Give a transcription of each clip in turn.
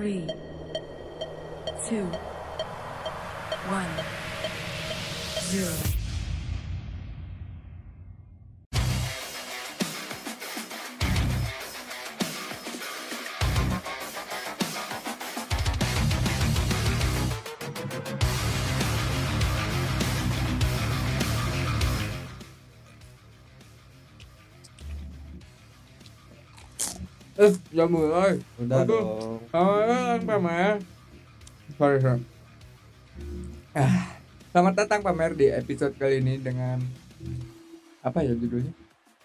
three, two, one, zero. Ê, ra 10 ơi Mình đã được Selamat datang Pamer. Sorry, sorry. Ah, selamat datang Pamer di episode kali ini dengan apa ya judulnya?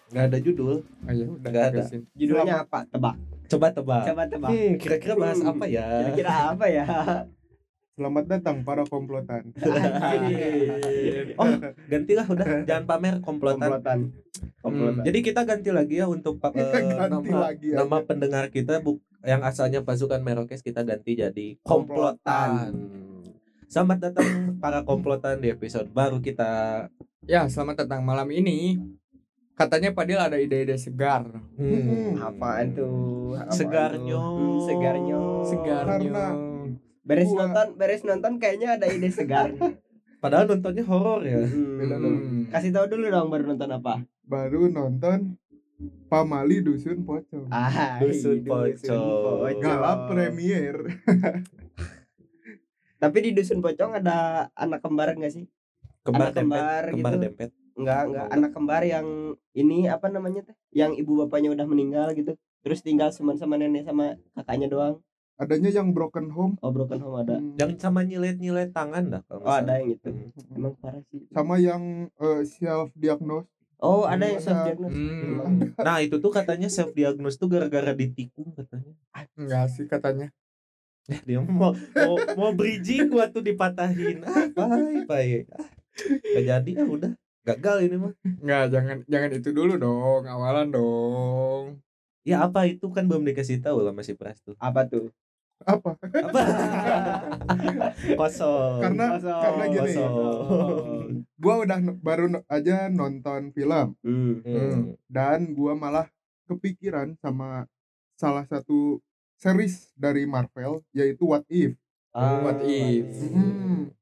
Nggak ada judul. Oh ya udah Nggak ada. terusin. Judulnya apa? Tebak. Coba tebak. Coba tebak. Hmm, kira-kira bahas Hmm. apa ya? Kira-kira apa ya? Selamat datang para komplotan. Oh, gantilah udah. Jangan pamer komplotan. Komplotan. Komplotan. Jadi kita ganti lagi ya untuk pa- Kita eh, ganti nama, lagi aja. nama pendengar kita bu yang asalnya pasukan Merokes kita ganti jadi komplotan. Selamat datang para komplotan di episode baru kita. Ya, selamat datang malam ini. Katanya Padil ada ide-ide segar. Hmm. Apaan tuh? Apaan Segarnyo. tuh? Hmm, segarnyo. Segarnya. Karena Beres Gua- nonton, beres nonton kayaknya ada ide segar. Padahal nontonnya horor ya. Hmm. Hmm. Kasih tahu dulu dong baru nonton apa. baru nonton Pamali Dusun Pocong. Ah, Dusun Pocong. Galap premier. Tapi di dusun pocong ada anak kembar enggak sih? Kembar Anak dempet. kembar Kembar gitu. dempet. Enggak, enggak. Anak kembar yang ini apa namanya teh? Yang ibu bapaknya udah meninggal gitu. Terus tinggal cuma sama nenek sama kakaknya doang. Adanya yang broken home. Oh, broken home ada. Hmm. Yang sama nyilet-nyilet tangan dah kalau Oh, ada yang itu. Hmm. Emang parah sih. sama yang self diagnose. Oh, ada yang Ada. self diagnose. Hmm. Nah itu tuh katanya self diagnose tuh gara-gara ditikung katanya. Enggak sih katanya. Eh, dia mau mau, mau bridging gua tuh dipatahin. Ah, baik baik. Ah, gak jadi ah udah gagal ini mah. Enggak, jangan jangan itu dulu dong, awalan dong. Ya apa itu kan belum dikasih tahu lah masih pras tuh. Apa tuh? Apa? Apa? Kosong. Karena Kosong. karena gini. Kosong. Gua udah baru aja nonton film Hmm. Hmm. dan gua malah kepikiran sama salah satu series dari Marvel yaitu What If. Ah, What if? Hmm.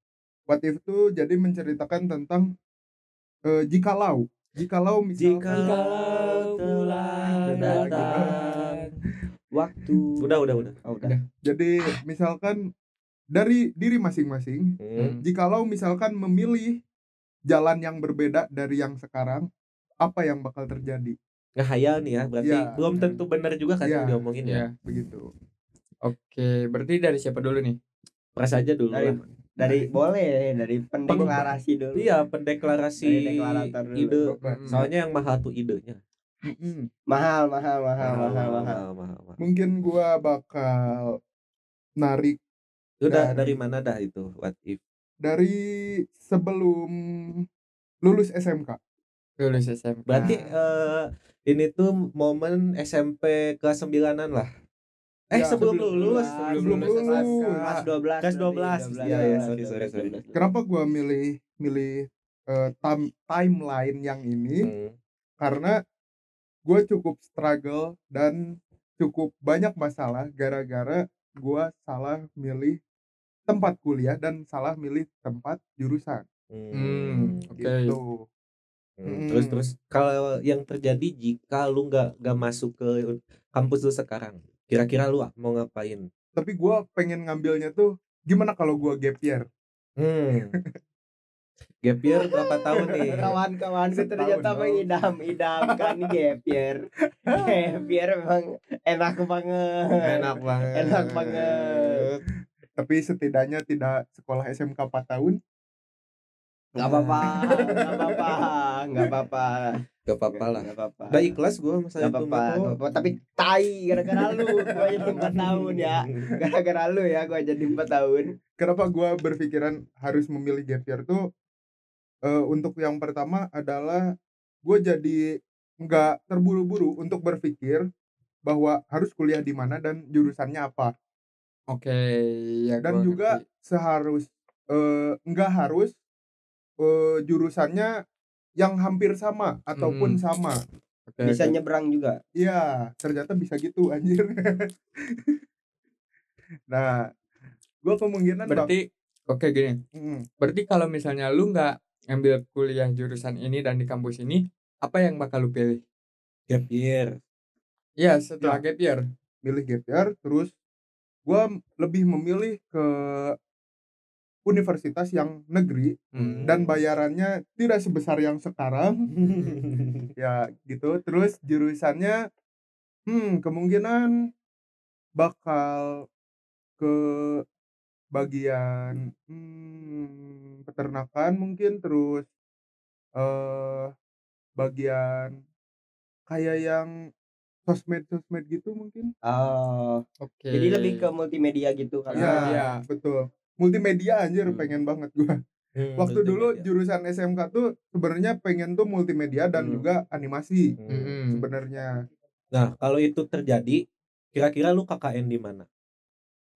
What If tuh jadi menceritakan tentang eh, jikalau jikalau misalkan Jikalau telah datang. Waktu. Udah udah udah. Oh, udah. jadi misalkan dari diri masing-masing Hmm. jikalau misalkan memilih jalan yang berbeda dari yang sekarang apa yang bakal terjadi Ngehayal nih ya berarti Iya. belum tentu benar juga kan Iya. yang diomongin ya. Ya. begitu Oke, berarti dari siapa dulu nih? Pras aja dulu Dari lah. dari boleh dari pendeklarasi dulu. Iya pendeklarasi Dari deklarator dulu. ide. Hmm. Soalnya yang mahal tuh idenya. Mm-mm. Mahal, mahal, mahal, mahal, mahal. mahal, mahal, mahal. mungkin gua bakal narik Udah dari Dari- mana dah itu what if? dari sebelum lulus SMK Lulus SMK. Berarti eh, ini tuh momen SMP kelas 9-an lah. Eh Ya, sebelum, sebelum lulus, lulus. Sebelum lulus. Kelas 12. Kelas 12. Iya, iya, sorry, sorry, sorry. kenapa gua milih milih eh, time timeline yang ini Hmm. karena gue cukup struggle dan cukup banyak masalah gara-gara gue salah milih tempat kuliah dan salah milih tempat jurusan Hmm, oke. gitu Hmm, Hmm. Terus terus kalau yang terjadi jika lu nggak nggak masuk ke kampus lu sekarang, kira-kira lu mau ngapain? tapi gue pengen ngambilnya tuh gimana kalau gue gap year Hmm. Gap year berapa tahun nih? Kawan-kawan gue Setahun ternyata dong. mengidam-idamkan gap year. Gap year memang enak banget. Enak banget. Enak banget. tapi setidaknya tidak sekolah SMK 4 tahun Gak apa-apa, gak apa-apa, gak apa-apa. Gak apa-apa lah. Gak apa-apa. Udah ikhlas gua masa Gak itu apa-apa, gak apa-apa. Tapi tai gara-gara lu gua jadi 4 tahun ya. Gara-gara lu ya gua jadi 4 tahun. kenapa gue berpikiran harus memilih gap year tuh eh, untuk yang pertama adalah gue jadi nggak terburu-buru untuk berpikir bahwa harus kuliah di mana dan jurusannya apa Oke, ya dan juga ngerti. seharus eh, nggak harus eh, jurusannya yang hampir sama ataupun Hmm. sama Oke, Bisa nyebrang juga. Iya ternyata bisa gitu anjir nah gue kemungkinan bak- berarti oke gini Mm, berarti kalau misalnya lu nggak ambil kuliah jurusan ini dan di kampus ini apa yang bakal lu pilih? Gap year. Ya setelah Ya. gap year. Milih gap year terus gue lebih memilih ke universitas yang negeri Hmm. dan bayarannya tidak sebesar yang sekarang. Ya gitu. Terus jurusannya hmm kemungkinan bakal ke bagian hmm, peternakan mungkin terus eh bagian kayak yang sosmed sosmed gitu mungkin Oh, oke jadi lebih ke multimedia gitu kan. Ya, ya iya. betul multimedia anjir Hmm. pengen banget gua Hmm, waktu dulu jurusan SMK tuh sebenarnya pengen tuh multimedia dan Hmm. juga animasi Hmm. Sebenarnya Nah, kalau itu terjadi, kira-kira lu KKN di mana?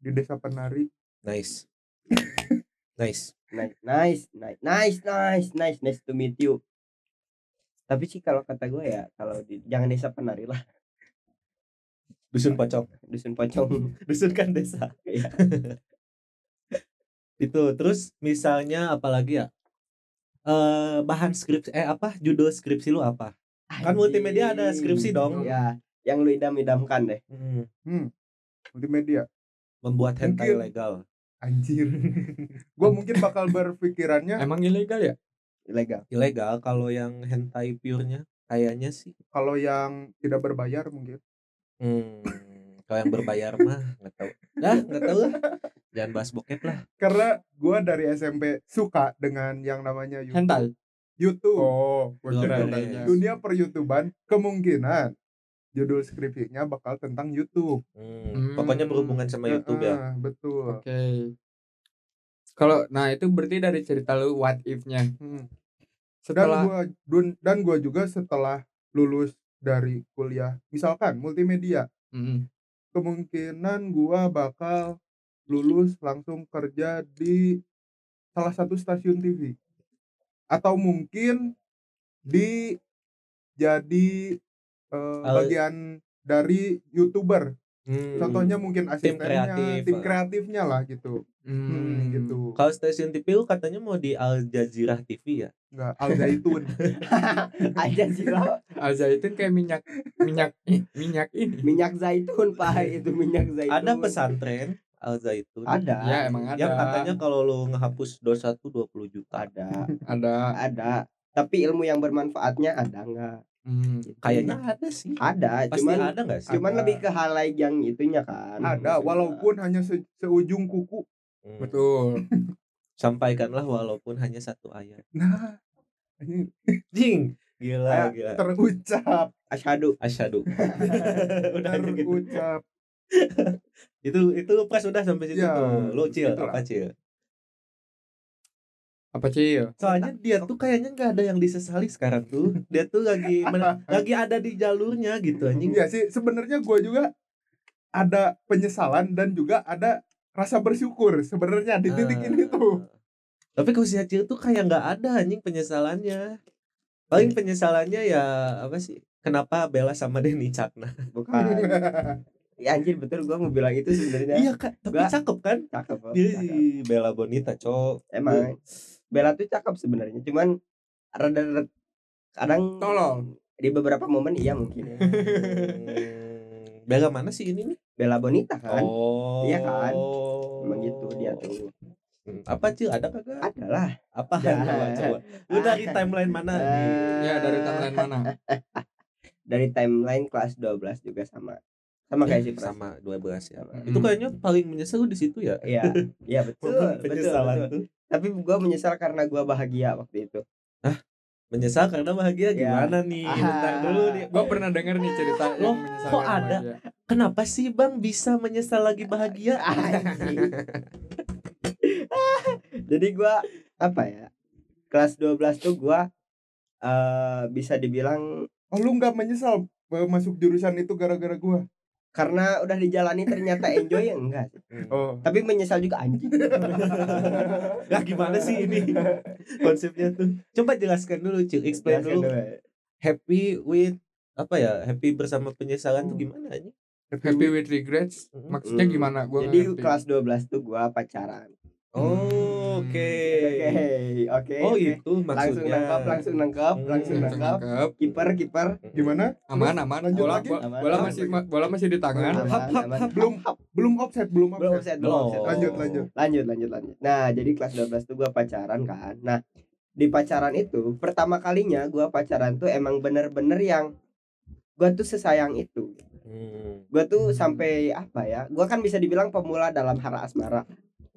di desa penari Nice. nice. Nice, nice, nice, nice, nice, nice, nice to meet you. Tapi sih kalau kata gue ya, kalau di, jangan desa penari lah, Dusun pocong. dusun pocong. Dusun kan desa. Iya. itu terus misalnya apalagi ya? Eh bahan skripsi eh apa judul skripsi lu apa? Kan multimedia ada skripsi dong. Ya, yang lu idam-idamkan deh. Hmm, multimedia membuat hentai Mungkin- legal. Anjir gua mungkin bakal berpikirannya emang ilegal ya Ilegal. Ilegal kalau yang hentai pure-nya kayaknya sih. kalau yang tidak berbayar mungkin Hmm, kalau yang berbayar mah nggak tahu. Dah, nggak tahu lah. Jangan bahas bokep lah. karena gua dari SMP suka dengan yang namanya YouTube hentai YouTube oh dunia per YouTubean kemungkinan judul skripsinya bakal tentang YouTube Hmm, Hmm. Pokoknya berhubungan sama YouTube ya. Ah, betul oke kalau nah itu berarti dari cerita lu what if-nya Hmm. dan setelah gua dun- dan gua juga setelah lulus dari kuliah misalkan multimedia Mm-mm. kemungkinan gua bakal lulus langsung kerja di salah satu stasiun TV atau mungkin di jadi eh, Al- bagian dari youtuber Hmm. contohnya mungkin asistennya kreatif. tim kreatifnya lah gitu Hmm. hmm, gitu Kalau stasiun TV lu katanya mau di Al Jazeera TV ya? nggak Al Zaitun Aja sih lo. Al zaitun kayak minyak minyak minyak ini Minyak zaitun, Pak. Itu minyak zaitun. Ada pesantren Al Zaitun. Ada. ya emang ada Yang katanya kalau lu ngehapus dosa tuh 20 juta. ada. ada Ada. Tapi ilmu yang bermanfaatnya ada nggak? Hmm. Kayaknya ada sih. Ada, Pasti cuman ada nggak sih? cuman Ada. lebih ke highlight yang itunya kan. ada walaupun hanya se- seujung kuku Hmm. betul Sampaikanlah walaupun hanya satu ayat. nah ini Jing. Gila, gila. terucap Asyhadu. Asyhadu. Udah gitu. terucap Itu itu pas udah sampai situ Ya, tuh. Lu cil, apa cil? Apa cil Soalnya dia tuh kayaknya nggak ada yang disesali sekarang tuh. Dia tuh lagi men- lagi ada di jalurnya gitu anjing. Iya sih sebenarnya gue juga ada penyesalan dan juga ada rasa bersyukur sebenarnya di titik ini Ah. tuh Tapi kalau si Acil tuh kayak nggak ada anjing penyesalannya. Paling penyesalannya ya apa sih? Kenapa Bella sama Denny Cakna? Bukan. ya anjir betul gua mau bilang itu sebenarnya. Iya kak, tapi Gua- cakep kan? Cakep. kok, Dia. Bella Bonita, cowok. Emang Bella tuh cakep sebenarnya, cuman rada kadang Tolol. di beberapa momen iya mungkin ya. Hmm, Bella mana sih ini nih? Bella Bonita kan. Oh. Iya kan? Emang gitu dia tuh. Hmm, Apa Cil? Ada kagak? Adalah. Apa? Ya. Coba, coba. Lu dari timeline mana? ya dari timeline mana Dari timeline kelas 12 juga sama. Sama kayak si Pras. sama 12 ya. Sama. Itu kayaknya paling menyesal di situ ya. Iya, iya betul, betul, betul. Tapi gua menyesal karena gua bahagia waktu itu. Menyesal karena bahagia Ya. gimana nih? Ah. Bentar dulu nih. gue pernah denger nih cerita menyesalkan kok ada? bahagia. Kenapa sih Bang bisa menyesal lagi bahagia? Jadi gua apa ya? Kelas 12 tuh gua eh bisa dibilang oh lu nggak menyesal eh, masuk jurusan itu gara-gara gue karena udah dijalani ternyata enjoy ya enggak sih. oh Tapi menyesal juga anjing. Nah gimana sih ini konsepnya tuh? Coba jelaskan dulu, Cil. Explain Jelasin dulu. dulu. Happy with apa ya? Happy bersama penyesalan tuh Hmm. gimana ini? happy with regrets Mm-mm. maksudnya Mm. gimana gua Jadi ngerti. kelas 12 tuh gua pacaran. Oh, oke. Oke, oke. Oh, oke. itu Langsung maksudnya. nangkap, langsung nangkap, Hmm. langsung Langsung nangkap. Kiper, kiper. Gimana? aman aman Lanjut bola lagi. Aman, bola aman. masih ma- bola masih di tangan Aman, hap, hap, aman. hap. Belum belum offset, belum belum offset. offset, belum Oh. offset. Lanjut, lanjut. lanjut lanjut lanjut nah jadi kelas 12 tuh gua pacaran kan nah di pacaran itu pertama kalinya gua pacaran tuh emang bener-bener yang gua tuh sesayang itu Hmm, gua tuh sampai apa ya gua kan bisa dibilang pemula dalam hal asmara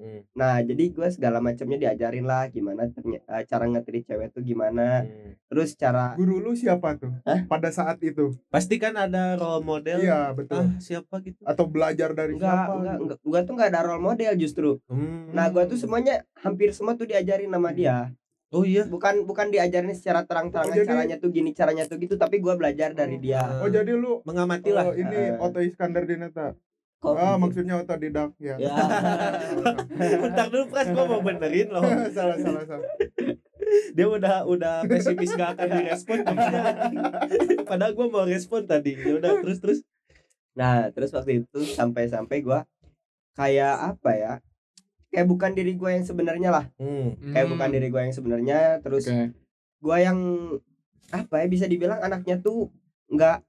hmm, nah jadi gua segala macamnya diajarin lah gimana terny- eh, cara ngetrit cewek tuh gimana hmm. terus cara Guru lu siapa tuh? Hah? Pada saat itu. Pasti kan ada role model. Iya, betul. Ah, siapa gitu? Atau belajar dari enggak siapa? enggak, gitu. enggak gua tuh enggak ada role model justru Hmm. nah gua tuh semuanya hampir semua tuh diajarin sama dia Oh iya. bukan bukan diajarin secara terang-terangan Oh, jadi- caranya tuh gini caranya tuh gitu tapi gua belajar dari dia Oh, jadi lu mengamati lah. oh, ini Eh. Oto Iskandar Dinata. Kok Ah, gitu? maksudnya otodidak ya. ya Bentar dulu Pras gua mau benerin loh. salah, salah, salah. Dia udah udah pesimis gak akan direspon. Padahal gua mau respon tadi. Ya udah terus terus. nah terus waktu itu sampai-sampai gua kayak apa ya kayak bukan diri gua yang sebenarnya lah Hmm. kayak Hmm, bukan diri gua yang sebenarnya terus oke. gua yang apa ya bisa dibilang anaknya tuh nggak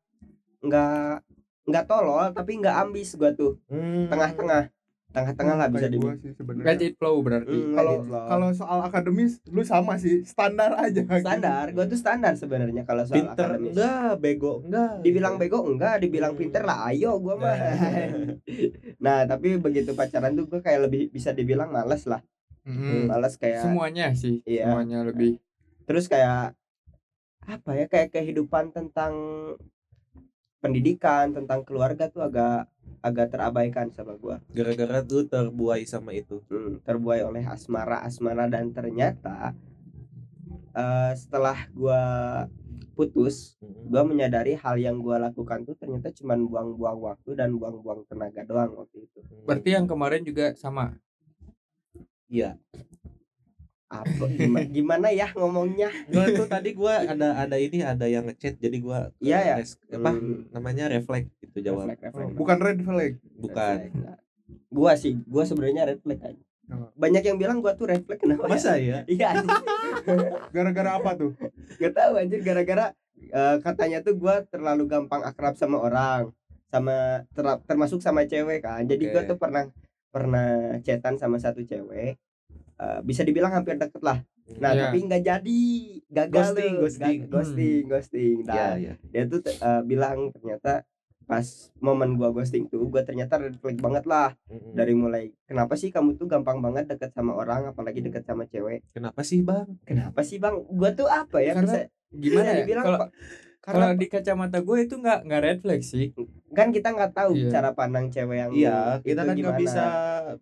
nggak nggak tolol tapi nggak ambis gua tuh Hmm. tengah-tengah tengah-tengah lah bisa dibilang sih sebenarnya. it flow berarti Hmm, Kalau flow. kalau soal akademis lu sama sih, standar aja. standar gua tuh standar sebenarnya kalau soal Pinter akademis enggak, bego enggak. dibilang bego enggak dibilang Hmm. pinter lah ayo gua mah Nah. nah tapi begitu pacaran tuh gua kayak lebih bisa dibilang males lah Mm-mm. males kayak semuanya sih Iya. semuanya lebih terus kayak apa ya kayak kehidupan tentang pendidikan tentang keluarga tuh agak agak terabaikan sama gua Gara-gara tuh terbuai sama itu. Hmm, terbuai oleh asmara asmara dan ternyata eh, setelah gua putus Hmm. gua menyadari hal yang gua lakukan tuh ternyata cuman buang-buang waktu dan buang-buang tenaga doang waktu itu berarti yang kemarin juga sama Iya. Apa gimana, gimana ya ngomongnya Gua tuh tadi gua ada ada ini ada yang ngechat jadi gua Iya, ya? res- apa Hmm. namanya refleks gitu jawab. Reflek, reflek, Oh, Bukan red flag. Bukan. reflek. Nah, gua sih gua sebenarnya red flag aja banyak yang bilang gua tuh red flag kenapa ya? Masa ya? iya. Gara-gara apa tuh? gak tahu anjir gara-gara eh, katanya tuh gua terlalu gampang akrab sama orang sama ter- termasuk sama cewek kan jadi gua Oke. tuh pernah pernah chatan sama satu cewek Eh, bisa dibilang hampir deket lah nah Iya. tapi nggak jadi gagal Ghosting, loh. ghosting. Ga- ghosting ghosting Iya, nah iya. dia tuh eh, bilang ternyata pas momen gua ghosting tuh gua ternyata red flag banget lah Mm-mm. dari mulai kenapa sih kamu tuh gampang banget deket sama orang apalagi deket sama cewek Kenapa sih, Bang? kenapa sih bang gua tuh apa ya Karena bisa gimana bisa ya dibilang kalau kalau di kacamata gue itu nggak nggak red flag sih kan kita nggak tahu Iya. cara pandang cewek yang Iya, kita kan nggak bisa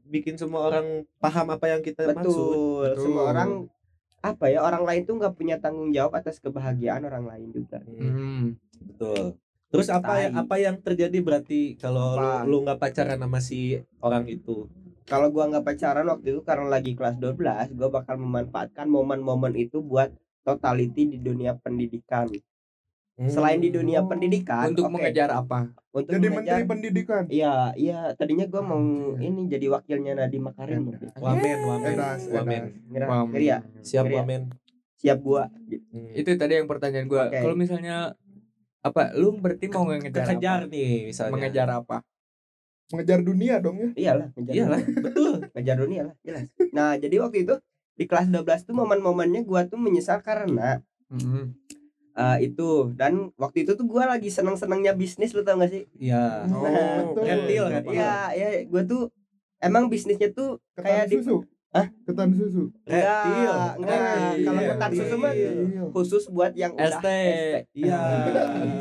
bikin semua orang paham apa yang kita maksud. betul Betul. semua orang apa ya orang lain tuh nggak punya tanggung jawab atas kebahagiaan orang lain juga Hmm, Hmm. betul. Terus apa ya, Tai. apa yang terjadi berarti kalau Apa? lu, lu nggak pacaran sama si orang itu? kalau gua nggak pacaran waktu itu karena lagi kelas 12 gua bakal memanfaatkan momen-momen itu buat totality di dunia pendidikan selain di dunia Oh, pendidikan untuk oke, mengejar apa untuk Jadi mengejar menteri pendidikan. iya iya tadinya gua mau ini jadi wakilnya Nadiem Makarim waktu itu. Wamen, wamen, Edas, wamen. Ngira, ngeri ya Siap wamen. siap gua gitu. Hmm. itu tadi yang pertanyaan gue Oke. kalau misalnya apa lu berarti mau ngejar Kekejar apa? nih misalnya. mengejar apa Mengejar dunia dong ya. iyalah ngejar Iyalah, betul. ngejar dunia lah jelas nah jadi waktu itu di kelas 12 tuh momen-momennya gua tuh menyesal karena Hmm. Eh, itu dan waktu itu tuh gua lagi seneng-senengnya bisnis lu tau gak sih Iya. Oh, betul. Reptil, reptil. iya iya gua tuh emang bisnisnya tuh Ketan kayak di susu. Hah? Ketan susu. Reptil. enggak, enggak. Reptil. kalau ketan susu mah Reptil. khusus buat yang udah ST. Iya. Ah.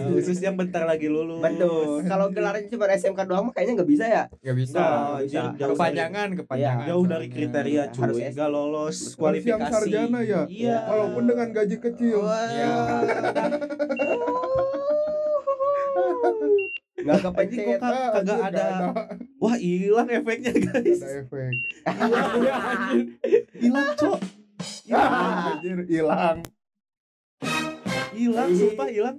Khusus yang bentar lagi lulus. betul kalau gelarnya cuma SMK doang mah kayaknya nggak bisa ya nggak bisa anjir, jauh kepanjangan kepanjangan Jauh dari kriteria Iya, cuy, harus S- nggak lolos Harus kualifikasi. yang sarjana ya? Iya. Walaupun dengan gaji kecil. Wah. Iya. Anjing, kepencet kok kag- kagak anjir, ada. Wah hilang efeknya guys. ada efek. Hilang cok. Ah, anjir hilang. Hilang, sumpah hilang.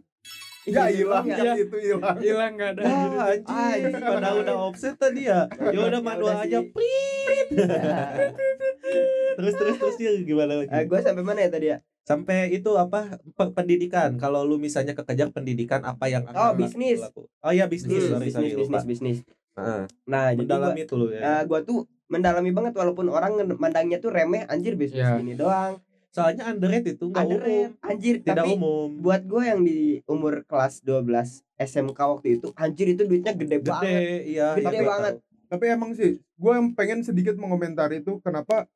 ya hilang Iya. kan itu hilang hilang nggak ada Ah, anjing, padahal udah offset tadi ya. Ya udah manual aja, prit. terus terus terus dia gimana lagi? Eh, gue sampai mana ya tadi ya? Sampai itu apa pe- pendidikan. Kalau lu misalnya kekejar pendidikan apa yang Oh, akan bisnis. laku- Oh iya bisnis, Hmm, sorry bisnis, sorry bisnis, bisnis. Heeh. Nah, jadi gua, Mendalami tuh lu ya. eh, gua tuh mendalami banget walaupun orang mandangnya tuh remeh anjir bisnis Iya. gini doang. Soalnya underrated itu enggak Underrated, umum. anjir Tidak tapi umum. buat gue yang di umur kelas 12 SMK waktu itu anjir itu duitnya gede, gede, banget iya. Gede tapi- banget. tapi emang sih gue yang pengen sedikit mengomentari itu kenapa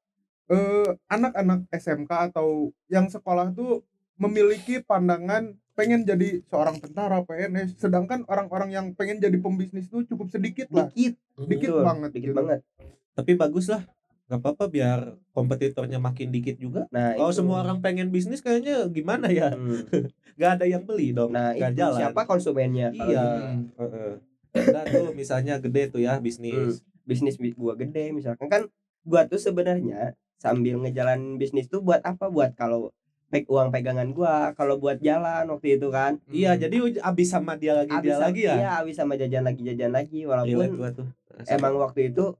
eh, anak-anak SMK atau yang sekolah tuh memiliki pandangan pengen jadi seorang tentara PNS sedangkan orang-orang yang pengen jadi pembisnis tuh cukup sedikit lah dikit dikit Betul, banget dikit gitu. banget Tapi bagus lah. Gak apa-apa biar kompetitornya makin dikit juga. nah Kalau itu. semua orang pengen bisnis kayaknya gimana ya? Hmm. Gak ada yang beli dong. nah Gak itu jalan. siapa konsumennya Iya. Heeh. Ada tuh misalnya gede tuh ya bisnis. bisnis bi- gua gede misalkan kan gua tuh sebenarnya sambil ngejalan bisnis tuh buat apa buat kalau peg uang pegangan gua kalau buat jalan waktu itu kan Iya, jadi uj- abis sama dia lagi dia sama- lagi ya. iya abis sama jajan lagi jajan lagi walaupun gua tuh. emang waktu itu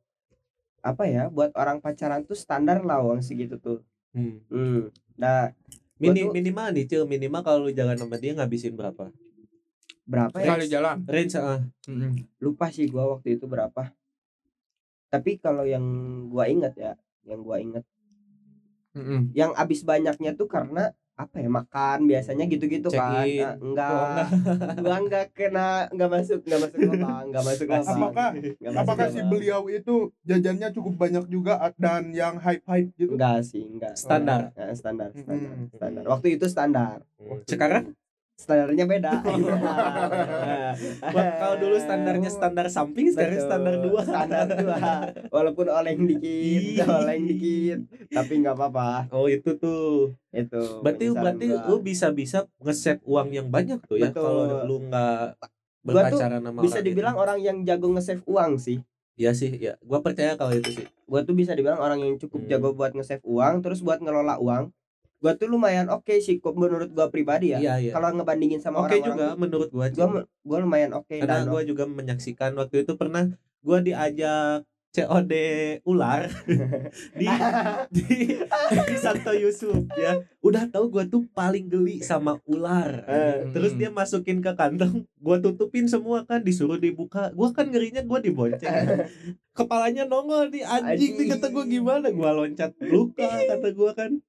apa ya buat orang pacaran tuh standar lah uang segitu tuh Hmm. hmm. nah Mini, tuh- minimal nih, Cil, minimal kalau lu jalan sama dia ngabisin berapa? berapa ya sekali jalan Range ah. Mm-mm. lupa sih gua waktu itu berapa tapi kalau yang gua ingat ya yang gua ingat Mm-mm. yang abis banyaknya tuh karena apa ya makan biasanya gitu-gitu Check kan. Nah, enggak Oh, enggak. gua enggak kena enggak masuk enggak masuk lubang enggak masuk lubang apakah Nggak masuk apakah si beliau itu jajannya cukup banyak juga dan yang hype hype gitu enggak sih enggak Standar. Nah, standar standar Mm-mm. standar waktu itu standar Sekarang standarnya beda Wah, kalau dulu standarnya standar samping, sekarang Betul. standar dua. standar dua walaupun oleng dikit oleng dikit tapi nggak apa-apa Oh itu tuh. itu Berarti berarti gua. lu bisa-bisa nge-save uang yang banyak tuh ya kalau lu nggak berpacaran sama bisa orang dibilang itu. orang yang jago nge-save uang sih Iya sih, ya. Gua percaya kalau itu sih. gua tuh bisa dibilang orang yang cukup Hmm. jago buat nge-save uang terus buat ngelola uang gua tuh lumayan oke sih kok menurut gua pribadi ya Iya, iya. kalau ngebandingin sama Oke orang-orang juga menurut gua. gua Cil. gua lumayan oke Karena dan gua juga menyaksikan waktu itu pernah gua diajak COD ular di di, di Santo Yusuf ya. Udah tahu gua tuh paling geli sama ular. Eh, Terus dia masukin ke kantong, gua tutupin semua kan, disuruh dibuka. Gua kan ngerinya gua dibonceng. Kepalanya nongol di anjing, nih kata gua gimana? Gua loncat luka kata gua kan.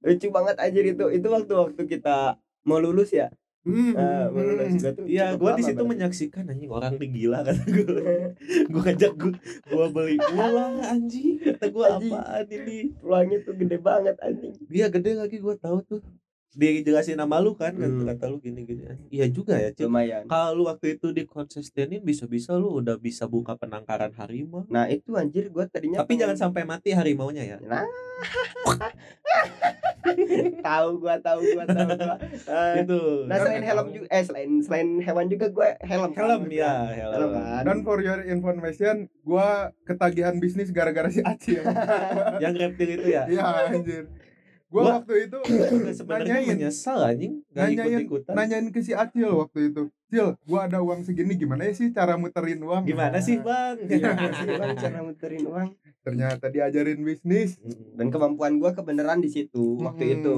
Lucu banget aja itu itu waktu waktu kita mau lulus ya Hmm. Mau lulus gua tuh Iya, gua di situ menyaksikan anjing orang nih gila kata gua. gua ngajak gua, gua beli ular anjing. Kata gua Anjing. apaan ini? peluangnya tuh gede banget anjing Dia gede lagi gua tahu tuh. Dia jelasin nama lu kan, kata, Hmm. kata lu gini-gini. Iya juga ya, Cil. lumayan Kalau lu waktu itu dikonsistenin bisa-bisa lu udah bisa buka penangkaran harimau. nah itu anjir gua tadinya Tapi pengen- jangan sampai mati harimaunya ya. Nah. tahu gua tahu gua tahu gua Eh, Itu. nah selain helm juga eh selain selain hewan juga gua helm kan. helm ya, helm helm. kan dan for your information gua ketagihan bisnis gara-gara si Acil Yang reptil itu ya. iya anjir gua waktu itu sebenarnya menyesal anjing. Gak nanyain nanyain ke si Acil waktu itu. Cil gua ada uang segini gimana ya sih cara muterin uang? Gimana sih, Bang? Gimana sih bang cara muterin uang? Ternyata diajarin bisnis. Dan kemampuan gua kebenaran di situ waktu Hmm. itu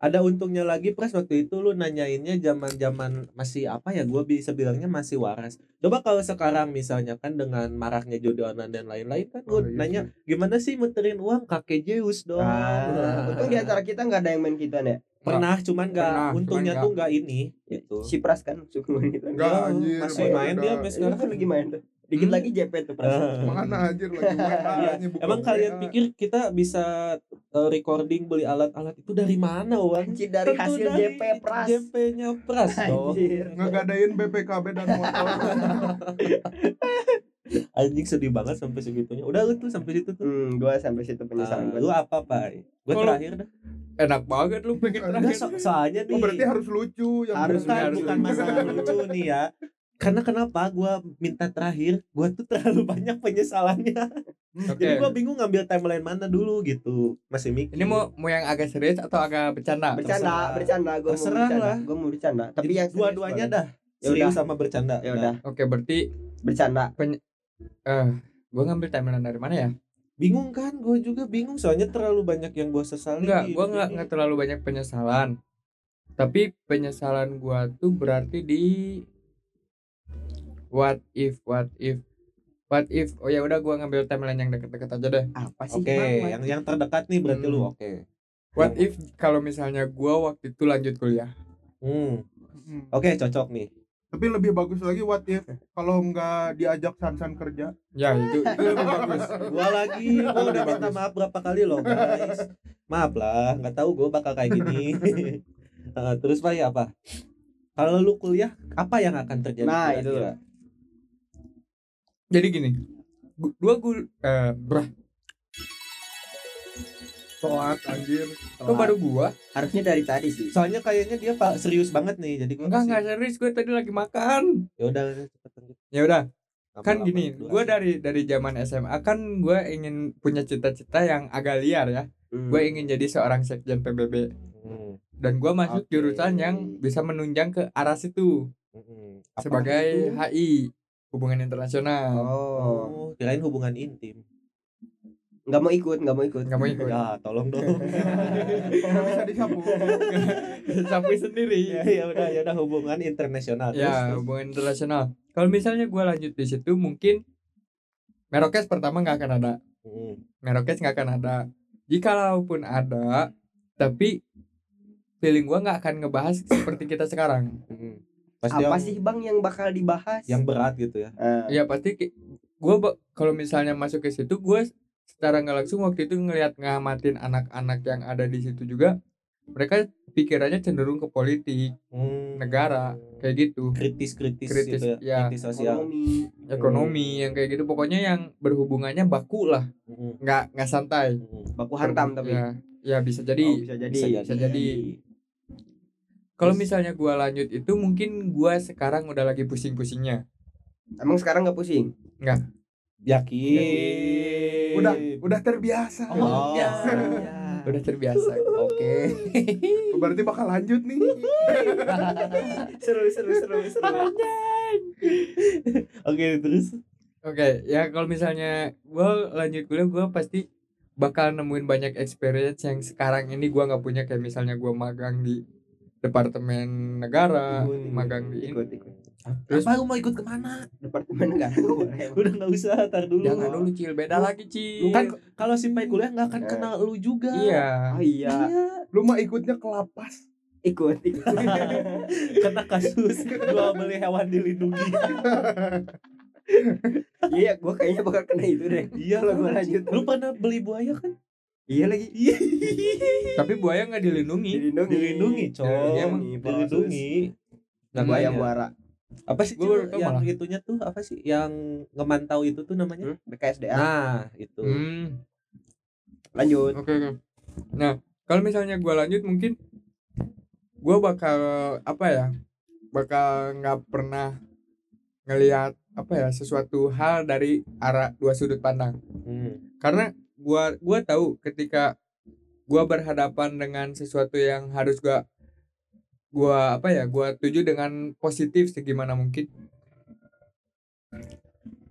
ada untungnya lagi pres waktu itu lu nanyainnya zaman zaman masih apa ya gua bisa bilangnya masih waras. Coba kalau sekarang misalnya kan dengan maraknya judi online dan lain-lain kan Oh, lu iya nanya gimana sih muterin uang? Kakek Zeus dong. Ah, untung di antara kita nggak ada yang main kita nih pernah cuman nggak Pernah, untungnya cuman tuh nggak ini gitu. Si Pras kan suka main kita. Enggak, Ya, anjir, masih main dia Ini sekarang. Kan lagi main tuh dikit Hmm. lagi JP tuh Pras Ah. mana anjir lagi Iya, Emang kalian pikir kita bisa uh, recording beli alat-alat itu dari mana uang? Anjir dari Tentu hasil dari JP Pras JP-nya Pras dong. Ngegadain BPKB dan motor Anjing sedih banget sampai segitunya. Udah lu tuh sampai situ tuh. Hmm, gua sampai situ penyesalan Ah, gua. lu apa, Pak? Gue Kalau- terakhir dah. enak banget lu pengen terakhir so- soalnya nih oh berarti harus lucu yang Harus, bukan, harus. bukan masalah lucu nih ya. Karena kenapa gua minta terakhir? Gua tuh terlalu banyak penyesalannya. Oke. Jadi gua bingung ngambil timeline mana dulu gitu. Masih mikir. Ini mau mau yang agak serius atau agak bercanda? bercanda terserah. bercanda gue mau bercanda lah. gue mau bercanda tapi Jadi yang dua-duanya dah. Ya Serius udah. sama bercanda. ya udah Oke, berarti bercanda eh gua ngambil timeline dari mana ya? Bingung kan? Gue juga bingung soalnya terlalu banyak yang gue sesali. Enggak, gua nggak nggak terlalu banyak penyesalan. Tapi penyesalan gua tuh berarti di what if what if what if oh ya udah gua ngambil timeline yang deket-deket aja deh. apa sih Oke, Bang? yang yang terdekat nih berarti Hmm. lu oke. What Yang- if kalau misalnya gua waktu itu lanjut kuliah? Hmm. Hmm. Oke, cocok nih. Tapi lebih bagus lagi what if kalau nggak diajak Sansan kerja. Ya itu itu lebih bagus. Gua lagi, gua udah minta maaf berapa kali loh, guys. Maaf lah, nggak tahu gua bakal kayak gini. Eh, terus Pak ya apa? Kalau lu kuliah, apa yang akan terjadi? Nah, itu kira-kira? Jadi gini, dua gul eh brah, Telat anjir. kok baru gua? harusnya dari tadi sih Soalnya kayaknya dia pak serius banget nih, jadi gua Enggak enggak serius, gue tadi lagi makan. Ya udah cepetan gitu. Ya udah, kan gini, gue dari dari zaman SMA kan gue ingin punya cita-cita yang agak liar ya. Hmm. Gue ingin jadi seorang sekjen PBB Hmm, dan gue masuk Oke. jurusan yang bisa menunjang ke arah situ hmm. Apa sebagai itu? HI hubungan internasional. oh Oh, kirain hubungan intim. nggak mau ikut nggak mau ikut Nggak mau ikut. Ya, tolong dong. Nggak bisa disapu. Sapu sendiri. ya, ya udah, ya udah hubungan internasional. Ya, terus. hubungan internasional. Kalau misalnya gue lanjut di situ mungkin Merokes pertama nggak akan ada. Hmm. Merokes nggak akan ada. Jikalaupun ada, tapi feeling gua nggak akan ngebahas seperti kita sekarang. Hmm. Pasti apa yang, sih bang yang bakal dibahas yang berat gitu ya. Ah, Ya pasti ba- kalau misalnya masuk ke situ gua secara nggak langsung waktu itu ngelihat ngamatin anak-anak yang ada di situ juga mereka pikirannya cenderung ke politik, Hmm. negara, kayak gitu. kritis-kritis Kritis, gitu ya. kritis sosial. ekonomi Ekonomi yang kayak gitu pokoknya yang berhubungannya baku lah, Hmm. nggak nggak santai. Hmm. baku hantam tapi Ya, ya bisa jadi. Oh, bisa jadi Bisa jadi. Bisa jadi. Kalau misalnya gua lanjut itu mungkin gua sekarang udah lagi pusing-pusingnya. emang sekarang nggak pusing Yakin. Udah, udah terbiasa. Oh, biasa Udah terbiasa. Oke. Berarti bakal lanjut nih. seru seru seru seru Oke, terus Oke, ya kalau misalnya gua lanjut kuliah gua pasti bakal nemuin banyak experience yang sekarang ini gua nggak punya kayak misalnya gua magang di departemen negara, Ikut, magang di ikut ikut Terus- apa lu mau ikut ke mana? departemen negara Udah nggak usah, tar dulu. Jangan dulu cil, beda lagi cil. Kan kalau si Pai kuliah nggak akan Eh. kenal lu juga. Iya. oh iya Lu mah ikutnya ke lapas. ikut ikut Kena kasus jual beli hewan dilindungi. iya gua kayaknya bakal kena itu deh Iya, Kalau gua lanjut. Lu pernah beli buaya kan? Iya lagi Iya. Tapi buaya nggak dilindungi. dilindungi Dilindungi, coy. Dilindungi emang. Dilindungi. Namanya. buaya muara Apa sih Gua yang malah. itunya tuh apa sih? Yang ngemantau itu tuh namanya? hmm? BKSDA Nah, itu. Hmm. lanjut Oke oke. Nah kalau misalnya gue lanjut mungkin gue bakal apa ya? Bakal nggak pernah ngelihat apa ya sesuatu hal dari arah dua sudut pandang. Hmm. Karena gua gua tahu ketika gua berhadapan dengan sesuatu yang harus gua gua apa ya gua tuju dengan positif segimana mungkin.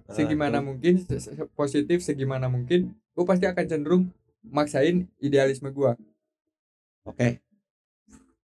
Segimana Ah, mungkin se- se- positif segimana mungkin gua pasti akan cenderung maksain idealisme gua. Oke,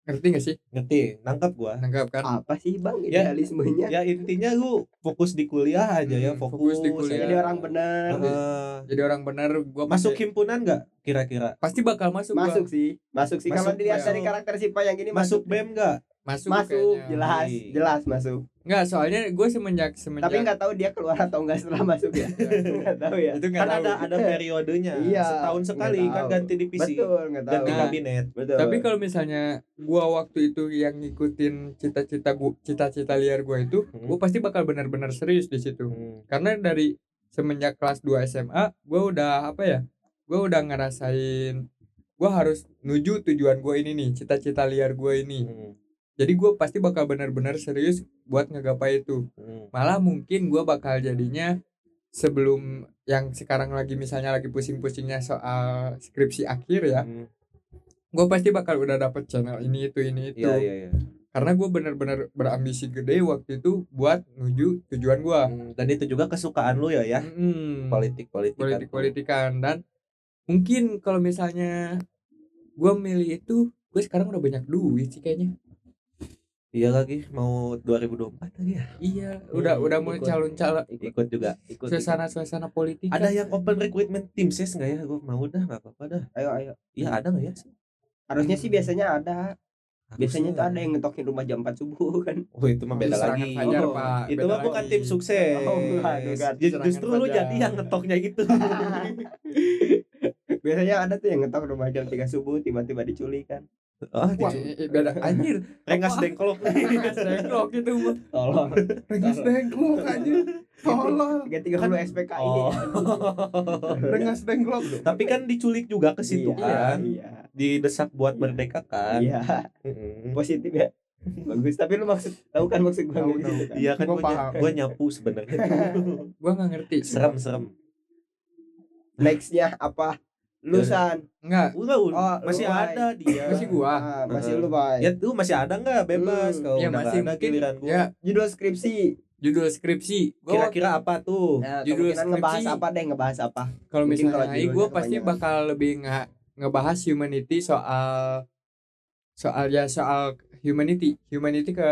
ngerti gak sih ngerti. Nangkap gua. nangkap kan apa sih bang Ya, idealismenya Ya intinya lu fokus di kuliah aja ya, Hmm, fokus, fokus di kuliah. jadi orang bener Eh, jadi orang benar gua masuk pasti, himpunan nggak kira-kira? pasti bakal masuk gua. masuk sih masuk sih kalau dilihat dari karakter Sipa yang gini Masuk masuk BEM nggak? Masuk masuk kayaknya. jelas jelas masuk nggak soalnya gue semenjak semenjak tapi nggak tahu dia keluar atau enggak setelah masuk ya nggak tahu ya itu Kan tahu ada ada periodenya. Iya, Setahun sekali kan ganti divisi, betul nggak tahu ganti Nah, kabinet. betul Tapi kalau misalnya gua waktu itu yang ngikutin cita-cita gua, cita-cita liar gua itu, Hmm. gua pasti bakal benar-benar serius di situ. Hmm. Karena dari semenjak kelas 2 SMA, gua udah apa ya? Gua udah ngerasain gua harus nuju tujuan gua ini nih, cita-cita liar gua ini. Hmm. Jadi gua pasti bakal benar-benar serius buat ngegapai itu. Hmm. Malah mungkin gua bakal jadinya sebelum yang sekarang lagi misalnya lagi pusing-pusingnya soal skripsi akhir ya Hmm, gue pasti bakal udah dapet channel ini itu ini itu Iya iya iya. karena gue bener-bener berambisi gede waktu itu buat nuju tujuan gue Hmm, Dan itu juga kesukaan lu ya ya. Politik politik. politik politikan dan mungkin kalau misalnya gue milih itu gue sekarang udah banyak duit sih kayaknya Iya lagi mau 2024 lagi ya. iya udah Hmm, udah mau calon-calon Ikut juga. Ikut. suasana suasana politik Ada yang open recruitment tim ses nggak ya? Gue mau dah nggak apa-apa dah. ayo ayo Iya ada nggak ya? harusnya sih biasanya ada biasanya tuh Harusnya. ada yang ngetokin rumah jam 4 subuh kan Oh itu mah beda lagi. fajar, Oh, Pak. Itu mah bukan tim sukses. Oh, Serangan Justru lu jadi yang ngetoknya itu. biasanya ada tuh yang ngetok rumah jam 3 subuh tiba-tiba diculik kan Oh, Wah. di- Eh, eh, beda anjir rengas dengklok. Senglok itu mah tolong Rengas dengklok aja. Tolong. 330 SPKI Oh. Rengas dengklok. Tapi kan diculik juga ke situ iya, kan. iya Didesak buat merdeka kan. iya positif ya bagus tapi lu maksud tahu kan maksud gua Tahu, gitu tahu. kan? Iya kan Gua gua nyapu sebenarnya. gua nggak ngerti serem serem. nextnya apa lusan nggak Udah, udah. Oh, masih lu, ada dia. masih gua ah, masih lu bay Ya tuh masih ada nggak bebas Hmm. kalau ya masih ada mungkin giliran gua. ya judul skripsi judul skripsi gua Kira-kira apa tuh? nah, Judul kemungkinan ngebahas skripsi. apa deh ngebahas apa kalau Mungkin misalnya AI judulnya gue pasti kepanjangan. bakal lebih nggak ngebahas humanity soal soal ya soal humanity humanity ke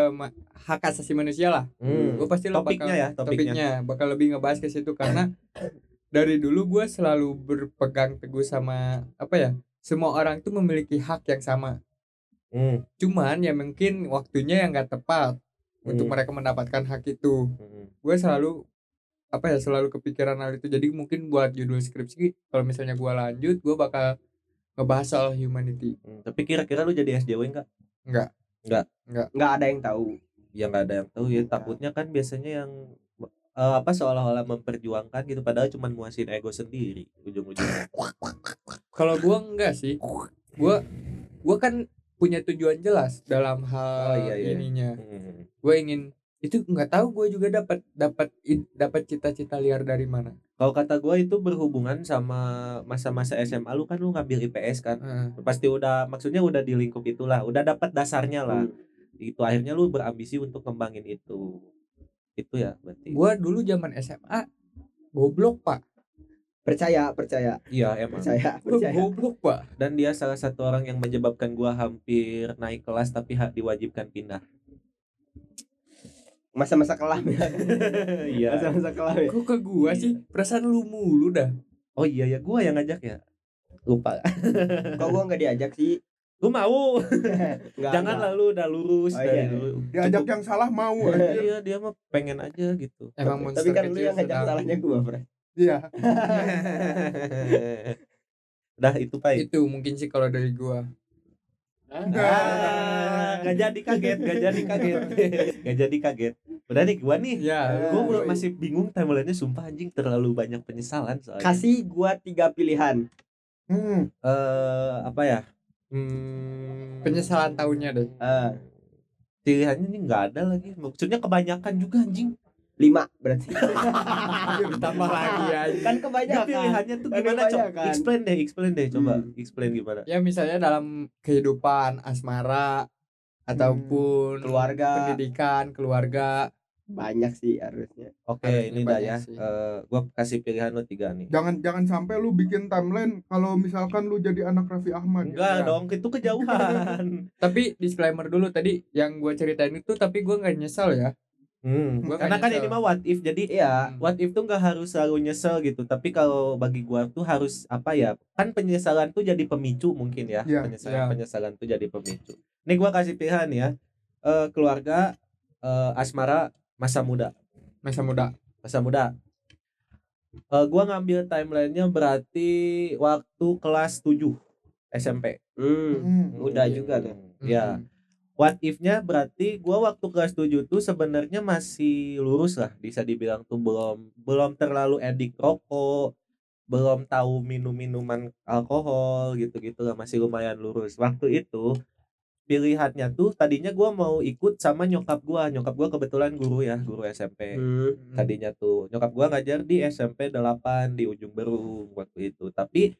hak asasi manusia lah Hmm. gue pasti lo Topiknya bakal, ya, topiknya. topiknya bakal lebih ngebahas ke situ karena dari dulu gue selalu berpegang teguh sama apa ya semua orang tuh memiliki hak yang sama Hmm. cuman ya mungkin waktunya yang nggak tepat untuk Hmm. mereka mendapatkan hak itu Hmm. gue selalu apa ya selalu kepikiran hal itu jadi mungkin buat judul skripsi kalau misalnya gue lanjut gue bakal ngebahas soal humanity Hmm. Tapi kira-kira lu jadi SJW enggak? enggak nggak ada yang tahu Ya nggak ada yang tahu ya. Takutnya kan biasanya yang eh, apa seolah-olah memperjuangkan gitu padahal cuma muasin ego sendiri ujung-ujungnya. kalau gue enggak sih gue gue kan punya tujuan jelas dalam hal Oh, iya, iya. ininya Hmm. gue ingin itu nggak tahu gue juga dapat dapat dapat cita-cita liar dari mana Kalau kata gua itu berhubungan sama masa-masa SMA lu kan lu ngambil IPS kan. Heeh. Pasti udah maksudnya udah di lingkup itulah, udah dapat dasarnya lah. Hmm. Itu akhirnya lu berambisi untuk kembangin itu. Itu ya berarti. gue dulu zaman SMA goblok pak percaya percaya Iya emang. percaya Gua percaya goblok pak Dan dia salah satu orang yang menyebabkan gua hampir naik kelas tapi diwajibkan pindah. masa-masa kelam ya Iya. masa-masa kelam ya kok ke gue sih perasaan lu mulu dah Oh iya ya gua yang ngajak ya. Lupa. kok gua nggak diajak sih Gua mau. nggak Jangan nggak. lalu udah lurus Oh, dari iya. dulu. Diajak Cukup- yang salah mau Iya, anjir. Iya, dia mah pengen aja gitu. emang tapi monster kan lu yang ngajak salahnya gua Fred Iya. Udah itu Pak. itu mungkin sih kalau dari gua Ah, gak jadi kaget, gak jadi kaget, gak jadi kaget. Udah nih gua nih, ya gua belum yoi. masih bingung timelinenya sumpah anjing terlalu banyak penyesalan soalnya. kasih gua tiga pilihan Hmm. Eh, apa ya? Hmm, penyesalan tahunnya deh Eh, Pilihannya ini nggak ada lagi. Maksudnya kebanyakan juga anjing. lima berarti ditambah lagi kan Ya, kebanyakan pilihannya tuh Kan gimana, kebanyakan. Explain deh, explain deh, coba. Hmm. Explain gimana? ya misalnya dalam kehidupan asmara ataupun Keluarga. pendidikan keluarga banyak sih harusnya Oke, Harusnya ini dah ya. sih. Eh, gua kasih pilihan lo tiga nih. Jangan jangan sampai lu bikin timeline kalau misalkan lu jadi anak Raffi Ahmad. Enggak Ya. dong, itu kejauhan. tapi disclaimer dulu tadi yang gue ceritain itu tapi gue nggak nyesel ya Hmm, Gua karena kan nyesel. ini mah what if jadi iya what if tuh nggak harus selalu nyesel gitu tapi kalau bagi gua tuh harus apa ya kan penyesalan tuh jadi pemicu mungkin ya Iya, penyesalan iya. penyesalan tuh jadi pemicu nih gua kasih pilihan ya Eh, keluarga eh, asmara masa muda masa muda masa muda Eh, gua ngambil timelinenya berarti waktu kelas 7 SMP hmm. Hmm. Udah juga tuh. ya Hmm. what if-nya berarti gua waktu kelas 7 tuh sebenarnya masih lurus lah bisa dibilang tuh belum belum terlalu edik rokok belum tahu minum minuman alkohol gitu-gitu lah masih lumayan lurus waktu itu pilihannya tuh tadinya gua mau ikut sama nyokap gua. Nyokap gua kebetulan guru ya guru SMP Hmm. tadinya tuh nyokap gua ngajar di SMP 8 di ujung Berung waktu itu. Tapi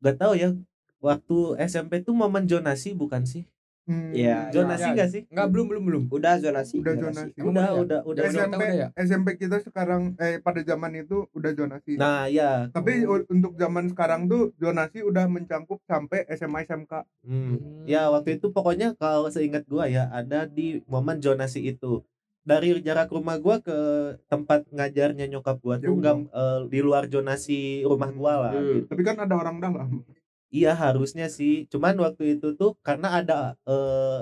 gak tahu ya waktu SMP tuh momen zonasi bukan sih Hmm, Iya, zonasi iya. gak sih Enggak, belum belum belum. Udah zonasi. Udah zonasi. Emang udah udah ya? udah udah Udah SMP udah ya? SMP kita sekarang eh pada zaman itu udah zonasi. nah ya Tapi u- untuk zaman sekarang tuh zonasi udah mencangkup sampai SMA SMK. Hmm. Ya waktu itu pokoknya kalau seingat gua ya ada di momen zonasi itu dari jarak rumah gua ke tempat ngajarnya nyokap gua tuh Jauh nggak dong. eh, di luar zonasi rumah gua lah. Hmm. gitu. Tapi kan ada orang dalam. Iya harusnya sih. Cuman waktu itu tuh karena ada eh,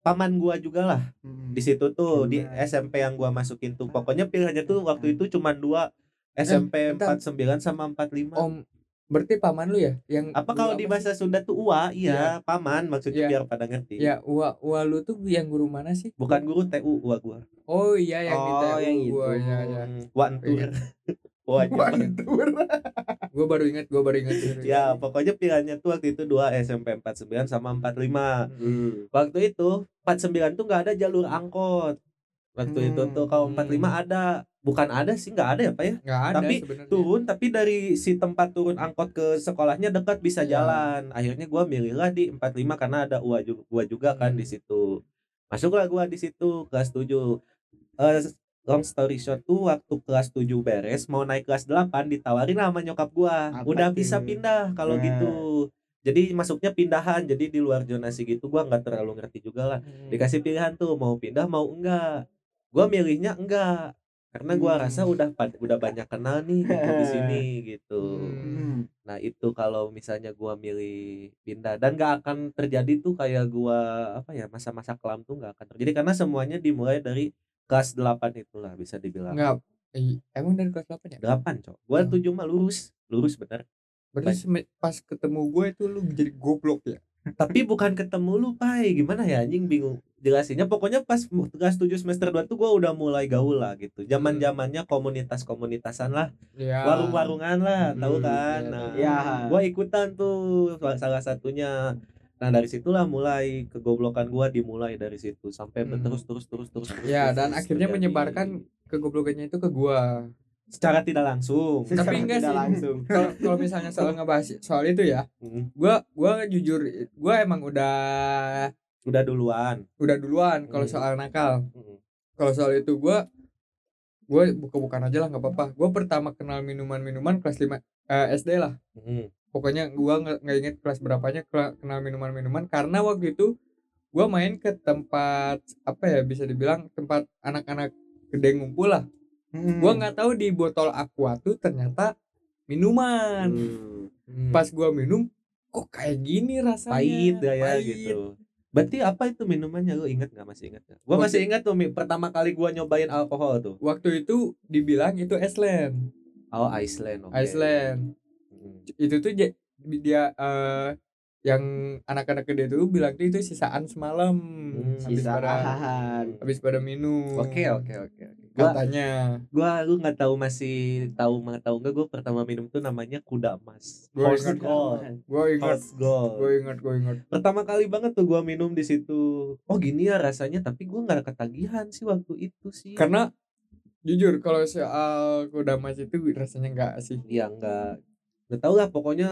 paman gua juga lah Hmm. di situ tuh di Nah. SMP yang gua masukin tuh. Pokoknya pilihannya tuh waktu itu cuman dua SMP bentar. 49 sama 45. Om, berarti paman lu ya yang apa kalau di sih? bahasa Sunda tuh ua, iya, paman maksudnya Iya. biar pada ngerti. Ya, ua ua lu tuh yang guru mana sih? Bukan guru TU ua gua. Oh iya yang di Oh, TU yang gua, itu. ya ya. Hmm, Wantur. Wah, Wantur. Gua baru ingat, gua baru ingat. ya pokoknya pilihannya tuh waktu itu dua SMP 49 sama 45. Hmm. Waktu itu 49 tuh nggak ada jalur angkot. Waktu itu tuh kalau 45 ada, bukan ada sih nggak ada ya pak ya. Enggak ada Tapi sebenarnya. Turun tapi dari si tempat turun angkot ke sekolahnya dekat bisa Iya. jalan. Akhirnya gua milihlah di 45 karena ada gua juga, gua juga kan Hmm. di situ. Masuklah gua di situ kelas 7. Eh long story short tuh waktu kelas 7 beres mau naik kelas 8 ditawarin sama nyokap gua Apa udah bisa pindah kalau Nah. gitu jadi masuknya pindahan jadi di luar zonasi gitu gua nggak terlalu ngerti juga lah Hmm. dikasih pilihan tuh mau pindah mau enggak gua milihnya enggak karena gua Hmm. rasa udah udah banyak kenal nih gitu di sini gitu Hmm. nah itu kalau misalnya gua milih pindah dan gak akan terjadi tuh kayak gua apa ya masa-masa kelam tuh nggak akan terjadi karena semuanya dimulai dari kelas 8 itulah bisa dibilang Enggak. Emang dari kelas 8 ya? 8 cok gua Hmm. 7 mah lurus lurus bener Berarti pas ketemu gue itu lu jadi goblok ya? tapi bukan ketemu lu pai gimana ya anjing bingung jelasinnya pokoknya pas kelas 7 semester 2 tuh gua udah mulai gaul lah gitu zaman zamannya komunitas komunitasan lah Ya. warung-warungan lah tahu Hmm, kan iya, nah. Ya. gua ikutan tuh salah satunya nah dari situlah mulai kegoblokan gua dimulai dari situ sampai Hmm. terus terus terus terus terus, Ya, terus, dan terus akhirnya terjadi. menyebarkan kegoblokannya itu ke gua. secara tidak langsung Tapi enggak Tidak sih. langsung. Kalau kalau misalnya soal ngebahas soal itu ya, Hmm, gua gua jujur gua emang udah udah duluan udah duluan kalau Hmm. soal nakal. Hmm. Kalau soal itu gua gua buka-bukaan aja lah nggak apa-apa. Gua pertama kenal minuman-minuman kelas 5 eh, SD lah. Hmm. Pokoknya gua nggak inget kelas berapanya kenal minuman-minuman karena waktu itu gua main ke tempat apa ya bisa dibilang tempat anak-anak gede ngumpul lah. Hmm. Gua nggak tahu di botol aqua tuh ternyata minuman. Hmm. Pas gua minum kok kayak gini rasanya. pahit ya, ya Pahit. gitu berarti apa itu minumannya lu inget nggak masih inget gua Waktu- masih ingat tuh Mi, pertama kali gua nyobain alkohol tuh Waktu itu dibilang itu Iceland. oh Iceland oke Iceland. Hmm. Itu tuh dia eh, yang anak-anak gede tuh bilang tuh itu sisaan semalam Hmm, habis pada Sisaan. habis pada minum. oke oke oke oke. gua Katanya. gua lu nggak tahu masih tahu nggak tahu nggak gua pertama minum tuh namanya kuda emas Gua ingat. gold Gue ingat, gold gue ingat, gue ingat. pertama kali banget tuh gua minum di situ oh gini ya rasanya tapi gua nggak ketagihan sih waktu itu sih Karena jujur kalau soal kuda mas itu rasanya enggak sih. ya nggak nggak tahu lah pokoknya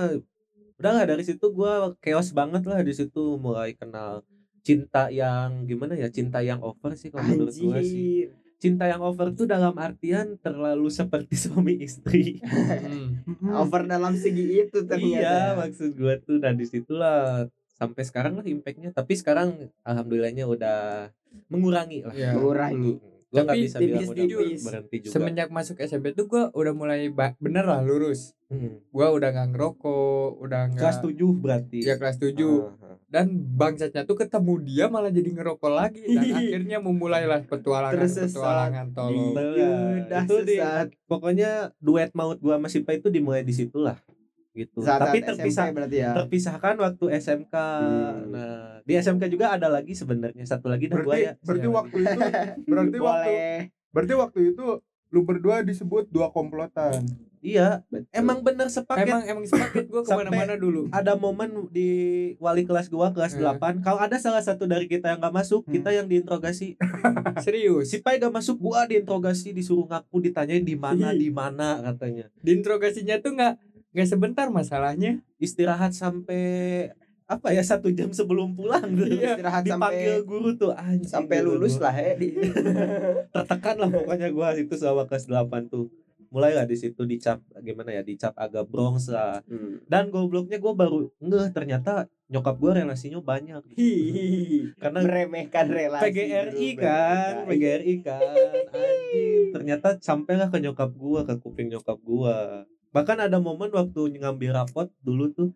udah lah dari situ gua chaos banget lah di situ mulai kenal cinta yang gimana ya cinta yang over sih kalau menurut gua sih cinta yang over tuh dalam artian terlalu seperti suami istri Hmm. Over dalam segi itu iya ternyata. maksud gua tuh dan di situlah sampai sekarang lah impactnya tapi sekarang alhamdulillahnya udah mengurangi lah Ya. Mengurangi. Gua nggak Tapi bisa bilang udah tipis-tipis. berhenti juga Semenjak masuk SMP tuh gue udah mulai bener lah lurus. Hmm. Gua udah nggak ngerokok, udah nggak kelas 7 berarti ya kelas 7 Ah, ah. dan bangsatnya tuh ketemu dia malah jadi ngerokok lagi dan akhirnya memulailah petualangan Tersesat petualangan tolong. Yudah Itu di- sesat. pokoknya duet maut gua sama Sipa itu dimulai di situlah gitu. Saat tapi SMP terpisah berarti ya. terpisahkan waktu SMK Hmm. nah di SMK juga ada lagi sebenarnya. Satu lagi gua berarti ya. berarti waktu itu berarti waktu Boleh. berarti waktu itu lu berdua disebut dua komplotan. Iya Betul. emang bener sepaket. Emang emang sepaket. Gue ke mana-mana dulu. ada momen di wali kelas gua kelas Hmm. 8 kalau ada salah satu dari kita yang gak masuk kita yang diinterogasi. Serius si Pai gak masuk gua diinterogasi disuruh ngaku ditanyain di mana di mana katanya. Diinterogasinya tuh nggak nggak sebentar masalahnya istirahat sampai apa ya satu jam sebelum pulang tuh Iya, istirahat dipanggil sampai guru tuh anjing sampai gitu. lulus lah ya di tertekan lah pokoknya gua itu sama kelas 8 tuh mulai lah di situ dicap gimana ya dicap agak brongs lah Hmm. dan gobloknya gua baru ngeh ternyata nyokap gua relasinya banyak Hihihi. karena meremehkan relasi PGRI kan. PGRI kan, anjing. Ternyata sampailah ke nyokap gua, ke kuping nyokap gua. Bahkan ada momen waktu ngambil rapot dulu tuh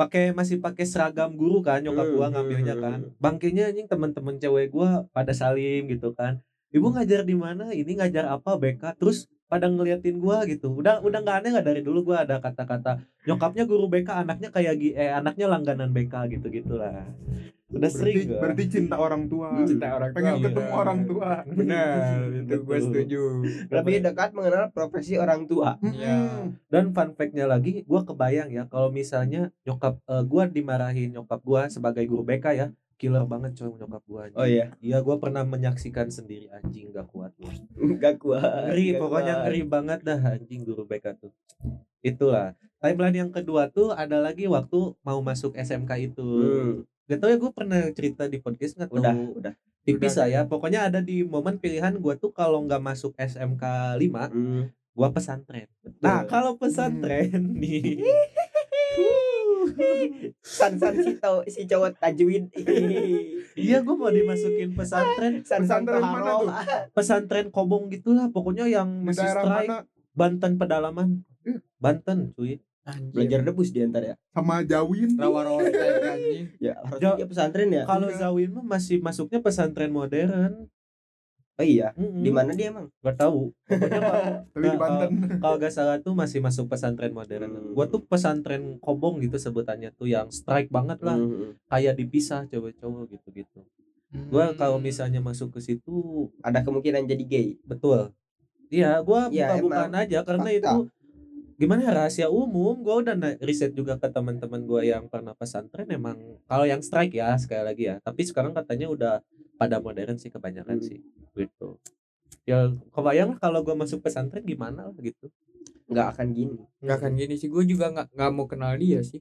pakai masih pakai seragam guru kan nyokap gua Hmm, ngambilnya hmm, kan. hmm. Bangkainya anjing teman-teman cewek gua pada salim gitu kan. Ibu ngajar di mana? Ini ngajar apa BK? Terus pada ngeliatin gua gitu. Udah udah nggak aneh nggak dari dulu gua ada kata-kata nyokapnya guru BK, anaknya kayak eh anaknya langganan BK gitu-gitulah. Udah sering berarti, gua. berarti cinta orang tua cinta orang tua pengen iya. ketemu orang tua benar itu gue setuju lebih dekat mengenal profesi orang tua Iya. Dan fun fact-nya lagi, gua kebayang ya kalau misalnya nyokap eh, gua dimarahin nyokap gua sebagai guru BK ya, killer banget coy nyokap gua. anjing. oh iya Iya, gua pernah menyaksikan sendiri anjing gak kuat nggak kuat Ngeri, nggak pokoknya kuat. ngeri banget dah anjing guru BK tuh. Itulah. Timeline yang kedua tuh ada lagi waktu mau masuk SMK itu. Hmm. Gak tau ya gue pernah cerita di podcast nggak tahu udah udah tipis Udah. lah ya. Pokoknya ada di momen pilihan gua tuh kalau nggak masuk SMK 5 Hmm. gua pesantren. Nah, kalau pesantren nih san san si tau si cowok tajwid Iya, gua mau dimasukin pesantren, san san Pesantren mana tuh? pesantren kobong gitulah. Pokoknya yang di masih daerah strike mana Banten pedalaman. Banten, cuy. Belajar debus di antar ya sama Jawin tuh. rawa rawa anjing ya harusnya Ja- dia pesantren ya Kalau Iya. Zawin mah masih masuknya pesantren modern. oh iya Mm-mm. di mana dia emang Gak tahu. Pokoknya kalau tapi di Nah, Banten kalau gak salah tuh masih masuk pesantren modern. Hmm. Gua tuh pesantren kobong gitu sebutannya tuh yang strike banget lah. Hmm. Kayak dipisah cowok-cowok gitu-gitu. Gua kalau misalnya masuk ke situ ada kemungkinan jadi gay Betul. Iya, gua Ya, buka-bukaan aja karena fakta. itu gimana ya, rahasia umum. Gua udah riset juga ke teman-teman gua yang pernah pesantren emang kalau yang strike ya sekali lagi ya. Tapi sekarang katanya udah pada modern sih kebanyakan Hmm. sih. Gitu. Ya kebayang kalau gua masuk pesantren gimana lah gitu. nggak akan gini nggak akan gini sih gue juga nggak nggak mau kenal dia sih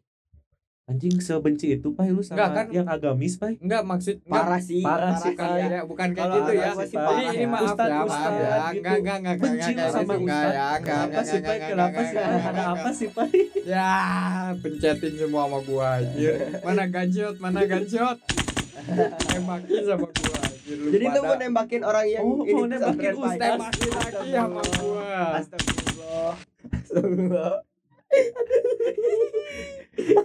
Anjing sebenci itu Pai lu sama Nggak, kan- yang agamis Pai. nggak maksud parah sih parah sih, bukan ya. ya bukan kayak gitu ya sih ini parah ini ya. maaf Ustadz, ya maaf ya gitu. nggak nggak nggak Benci nggak lu sama ya nggak Kenapa nggak sih nggak Kenapa nggak sih nggak, Ada nggak, apa sih Pai? ya pencetin semua sama gua anjir mana ganciot mana ganciot tembakin sama gua anjir lu jadi lu mau nembakin orang yang Oh, ini mau nembakin Pak. ustaz. tembakin lagi sama gua Astagfirullah Astagfirullah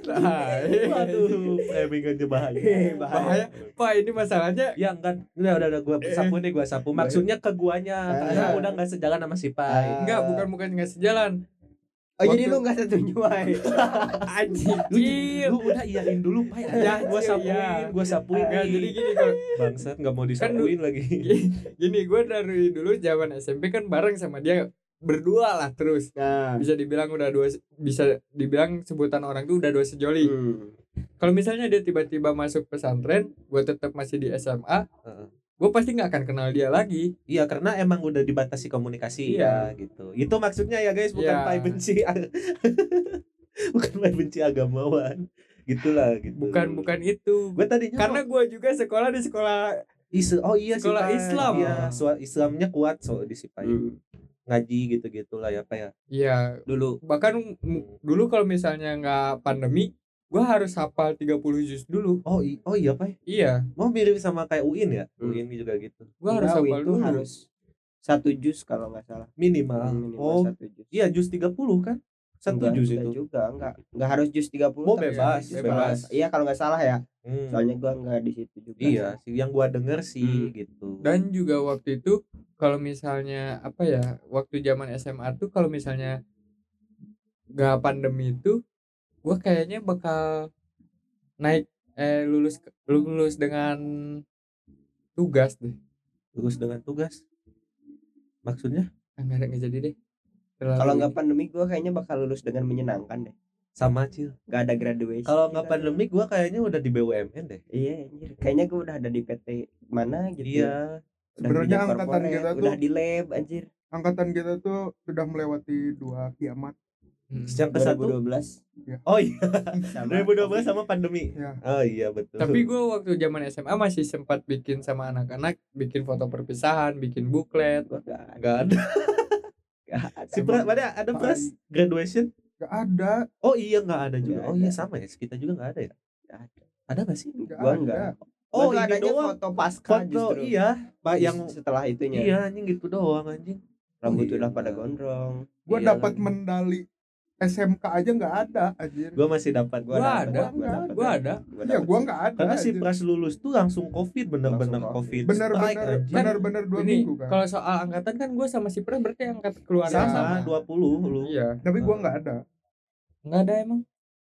Nah, Waduh, framing aja bahaya. bahaya pak ini masalahnya Ya enggak, udah udah, udah gua sapu nih gua sapu. Maksudnya ke guanya karena Ah. udah nggak sejalan sama si Pai. enggak bukan bukan nggak sejalan oh jadi Waktu- lu nggak setuju ay anjing Lu, lu udah iyain dulu Pai. Ya, gua iya. sapuin, gua sapuin. Enggak, nih. jadi gini kalau bangsat nggak mau disapuin lagi. gini gue dari dulu zaman SMP kan bareng sama dia berdua lah terus nah bisa dibilang udah dua bisa dibilang sebutan orang tuh udah dua sejoli hmm. kalau misalnya dia tiba-tiba masuk pesantren gue tetap masih di SMA Heeh. gue pasti nggak akan kenal dia lagi Iya, karena emang udah dibatasi komunikasi Iya. ya gitu. Itu maksudnya ya guys, bukan. Pai benci. bukan Pai benci agamawan. Gitulah gitu. bukan bukan itu Gue tadinya karena gue juga sekolah di sekolah Is oh iya sih, Sekolah. Islam. Sua- Islamnya kuat so di. Hmm. Ngaji gitu-gitulah ya, Pak ya. ya Dulu bahkan dulu kalau misalnya nggak pandemi gue harus hafal 30 juz dulu Oh, i- oh iya, Pai. iya Mau mirip sama kayak UIN ya? Hmm. UIN juga gitu. gue harus hafal itu dulu harus satu jus kalau nggak salah Minimal. minimal oh, satu jus iya jus 30 kan? Satu Enggak, enggak itu. juga enggak enggak harus jus 30 Oh, tapi bebas, jus bebas. kalau- iya kalau nggak salah ya Hmm. soalnya gua enggak di situ juga Iya, sih yang gua denger sih Hmm. gitu. dan juga waktu itu kalau misalnya apa ya waktu zaman SMA tuh kalau misalnya gak pandemi itu gue kayaknya bakal naik eh lulus lulus dengan tugas deh lulus dengan tugas. Maksudnya? Ah, nggak ada nggak jadi deh Kalau nggak pandemi gue kayaknya bakal lulus dengan menyenangkan deh. Sama cil Gak ada graduation. kalau nggak pandemi gua kayaknya udah di BUMN deh Iya, anjir. kayaknya gue udah ada di PT mana gitu. iya Udah Sebenarnya angkatan kita tuh- udah di lab anjir. angkatan kita tuh sudah melewati dua kiamat Hmm. yang ke satu 2012 oh iya sama 2012 sama pandemi ya oh iya betul Tapi gue waktu zaman SMA masih sempat bikin sama anak-anak, bikin foto perpisahan, bikin buklet. Gak ada. nggak ada Gak ada. si Pras ada ada Pras graduation gak ada oh iya nggak ada juga Nggak oh iya ada. sama ya kita juga nggak ada ya Nggak ada. ada nggak sih gak Gua ada enggak. oh Gua tuh ini adanya doang foto pasca foto justru. iya pak yang setelah itunya. iya anjing gitu doang anjing Rambut iya. udah pada gondrong. gue Iya dapat lagi. medali SMK aja nggak ada anjir gua masih dapat Gua dapet, ada, gua dapet. gua ada. Gua ya gue nggak ada karena si. Pras lulus tuh langsung covid bener-bener covid COVID. bener Strike, bener anjing. bener bener dua ini minggu kan kalau soal angkatan kan gue sama si Pras berarti angkat keluarga sama, sama. 20 lu Iya, tapi gue nggak ada nggak ada emang.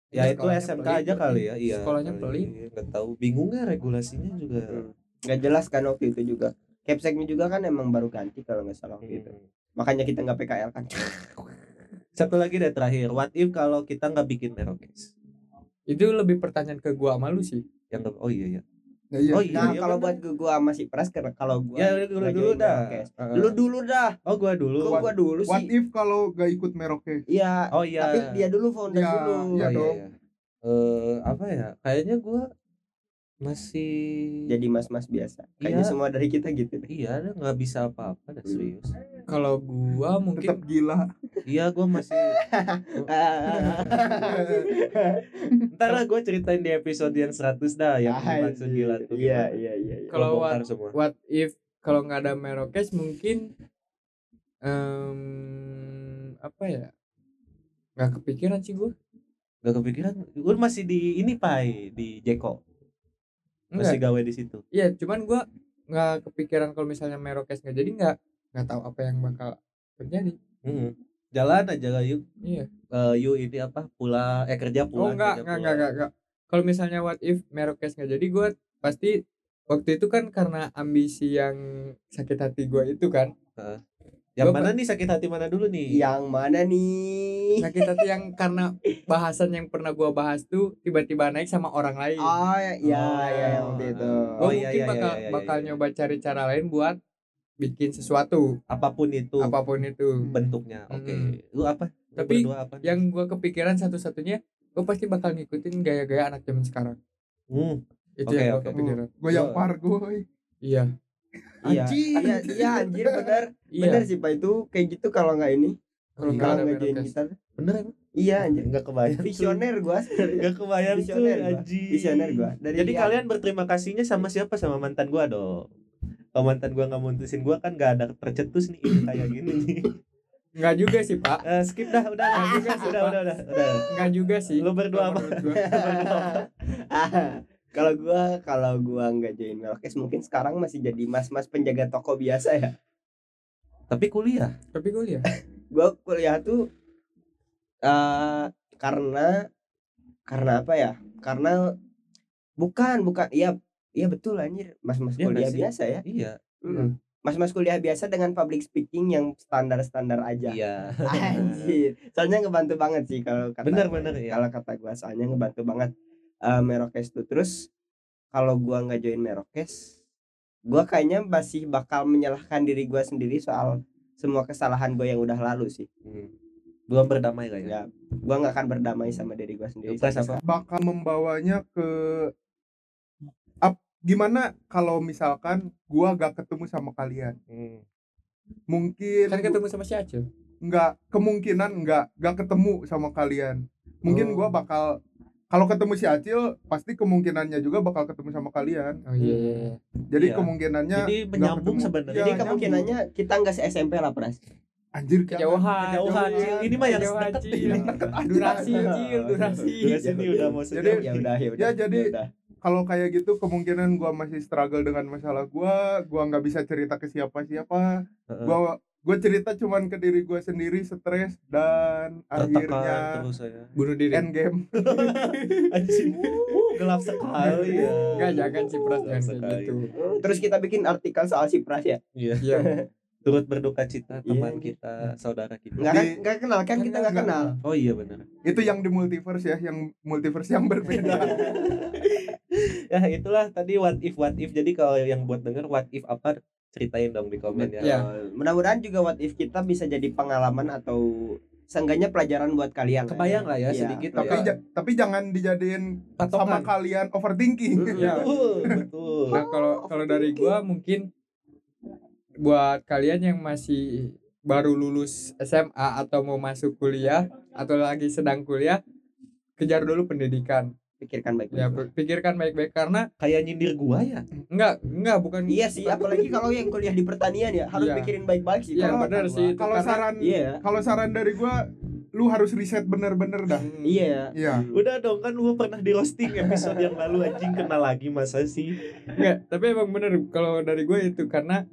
ya itu SMK pelit aja kali ya iya Sekolahnya kali. pelit. nggak tahu bingungnya regulasinya juga Hmm. Nggak jelas kan waktu itu juga. Capseknya juga kan emang baru ganti kalau nggak salah waktu itu. Hmm. Makanya kita nggak PKL kan. satu lagi deh terakhir what if kalau kita nggak bikin merokes Itu lebih pertanyaan ke gua sama lu sih. yang nggak- oh iya iya ya, iya Oh, iya. Nah, kalau buat gua, gua Pras karena kalau gua ya dulu dulu dah Merokes. Heeh. Lu dulu dah. oh gua dulu Kok gua dulu what sih? if kalau gak ikut merokes Iya. oh iya Tapi dia dulu founder Iya, dulu. iya Oh, dong. Eh, apa ya kayaknya gua masih Jadi mas-mas biasa. Kayaknya Iya. semua dari kita gitu deh. iya nggak bisa apa-apa dah serius Kalau gua mungkin tetap gila iya gua masih ntar lah gua ceritain di episode yang 100 dah yang dimaksud gila tuh Iya, gimana. iya, iya. iya. Gua Kalau what, semua what if kalau nggak ada Merokes mungkin em, apa ya? Nggak kepikiran sih gua. Gak kepikiran Gue masih di ini pai Di Jeko Masih gawe di situ Iya, cuman gua nggak kepikiran kalau misalnya Merokes nggak jadi nggak nggak tahu apa yang bakal terjadi. Mm-mm. Jalan aja lah yuk Iya. Eh, Yuk ini apa Pula Eh kerja Oh pulang enggak, kerja enggak, pulang. enggak, enggak, enggak. Kalau misalnya what if Merokes nggak jadi gue pasti waktu itu kan karena ambisi yang sakit hati gue itu kan Yang Gua mana nih sakit hati mana dulu nih Yang mana nih? sakit hati yang karena bahasan yang pernah gue bahas tuh tiba-tiba naik sama orang lain. Oh, ya, ya, Oh. ya, yang waktu itu. gue Oh, iya, mungkin iya, bakal iya, iya, bakal iya. nyoba cari cara lain buat bikin sesuatu Apa pun itu apa pun itu. bentuknya Oke Mm-mm. Lu apa Lu Tapi berdua apa? Yang gue kepikiran satu-satunya gue pasti bakal ngikutin gaya-gaya anak zaman sekarang. Hmm, Itu Oke, yang gue oke. kepikiran. yang Gua- par gue Iya. Iya, iya, iya, anjir bener. Iya. Bener sih Pak itu kayak gitu kalau nggak ini. Kalau nggak Merokes. kita. Bener emang Iya, anjir. Nggak kebayang Visioner gua. Nggak kebayang Visioner gua. anjing. Visioner gua. Dari Jadi lihat. kalian berterima kasihnya sama siapa sama mantan gua dong kalau mantan gua nggak mutusin gua kan nggak ada tercetus nih ide kayak gini nih Nggak juga sih pak. Eh, skip dah udah Nggak juga sih, udah, udah udah udah Nggak juga sih. Lu berdua apa? Menurut gua. kalau gua kalau gua nggak join Merokes mungkin sekarang masih jadi mas-mas penjaga toko biasa ya. tapi kuliah Tapi gue lihat. Gua kuliah tuh eh karena karena apa ya? Karena bukan bukan iya iya betul anjir mas-mas nggak kuliah biasa ya. iya Mm. Mas-mas kuliah biasa dengan public speaking yang standar-standar aja. iya Anjir. Soalnya ngebantu banget sih kalau kata Bener, gua. bener, iya. Kalau kata gua soalnya ngebantu banget eh, Merokes tuh. Terus kalau gua nggak join Merokes, gua kayaknya masih bakal menyalahkan diri gua sendiri soal semua kesalahan gua yang udah lalu sih. Hmm. belum berdamai kayaknya Ya, gua nggak akan berdamai sama diri gua sendiri. Sampai apa? bakal membawanya ke ap, gimana kalau misalkan gua gak ketemu sama kalian Hmm. mungkin Kan ketemu sama si Acil. nggak kemungkinan nggak nggak ketemu sama kalian mungkin Oh. gua bakal kalau ketemu si Acil pasti kemungkinannya juga bakal ketemu sama kalian Oh iya iya. iya. jadi Iya. kemungkinannya Jadi menyambung sebenarnya. Iya, Jadi nyambung. kemungkinannya kita nggak se SMP lah Pras. anjir Kejauhan. Kejauhan. Ini mah yang Kejauhan, deket aja. Durasi, Cil, durasi. Durasi ini udah mau Jadi- Ya udah ya udah. Ya, jadi- udah. kalau kayak gitu kemungkinan gua masih struggle dengan masalah gua gua nggak bisa cerita ke siapa-siapa gua gua cerita cuman ke diri gua sendiri stres dan tertekan akhirnya terus saya Bunuh diri. end game anjing uh, gelap sekali ya Enggak jangan sih Pras Gelap jangan sekali. gitu. Terus kita bikin artikel soal si Pras ya. iya Iya. turut berduka cita Iya, teman gitu. kita saudara kita nggak kan nggak kenal kan kita nggak Nggak. kenal oh iya benar itu yang di multiverse ya yang multiverse yang berbeda ya itulah tadi what if what if jadi kalau yang buat denger what if apa ceritain dong di komen ya Ya. Mudah-mudahan juga what if kita bisa jadi pengalaman atau seenggaknya pelajaran buat kalian kebayang lah ya Iya, sedikit tapi ya. ja- tapi jangan dijadiin patokan sama kalian overthinking. Ya. betul betul Nah, kalau kalau dari gua mungkin buat kalian yang masih baru lulus SMA atau mau masuk kuliah atau lagi sedang kuliah, kejar dulu pendidikan. Pikirkan baik-baik Ya, pikirkan baik-baik karena kayak nyindir gua ya enggak enggak bukan iya sih apalagi kalau yang kuliah di pertanian ya harus Iya. pikirin baik-baik sih Iya, kalau benar sih. gua. kalau saran iya kalau saran dari gua lu harus riset bener-bener dah Hmm. iya iya udah dong kan lu pernah di roasting episode yang lalu anjing kenal lagi masa sih Enggak, tapi emang bener kalau dari gue itu karena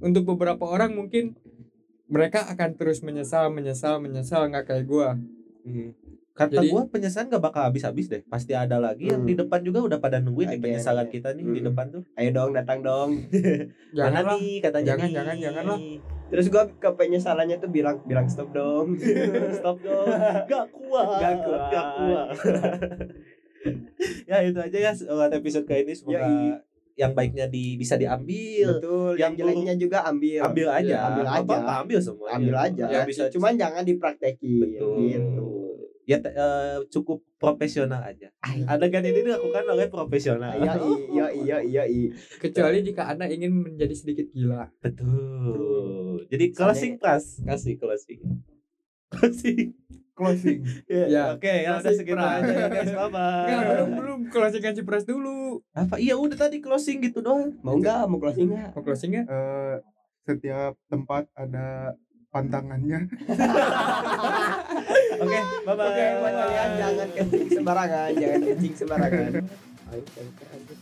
untuk beberapa orang mungkin mereka akan terus menyesal, menyesal, menyesal nggak kayak gue. Kata Jadi- gua penyesalan gak bakal habis-habis deh. Pasti ada lagi yang Hmm. di depan juga udah pada nungguin nih penyesalan kita nih di Hmm. depan tuh. Ayo dong datang dong. Jangan mana lah. nih katanya Jangan, nih. jangan, jangan lah. terus gua ke penyesalannya tuh bilang bilang stop dong. Stop dong. Gak kuat. Gak kuat. gak kuat. Ya itu aja ya buat episode kali ini semoga Yoi. yang baiknya di bisa diambil. Betul Yang yang jeleknya juga ambil. ambil aja. Iya, ambil Apa- aja. apa, ambil semua ambil aja. Ya bisa cuman jangan dipraktekin. Betul. Gitu ya eh, cukup profesional aja. Adegan ini dilakukan oleh profesional. Iya iya iya iya iya. Kecuali jika anda ingin menjadi sedikit gila. betul. Jadi closing plus kasih closing. Closing. Closing. Ya, Ya, oke ya udah closing segitu pras. aja ya guys. Bye Enggak, bye belum belum. Closing kan Cipras dulu. apa? Iya udah tadi closing gitu doang. Mau nggak? Mau closing nggak Mau closingnya? Eh, setiap tempat ada pantangannya oke bye bye Oke, buat kalian jangan kencing sembarangan, jangan kencing sembarangan. Ayo, ayo, ayo.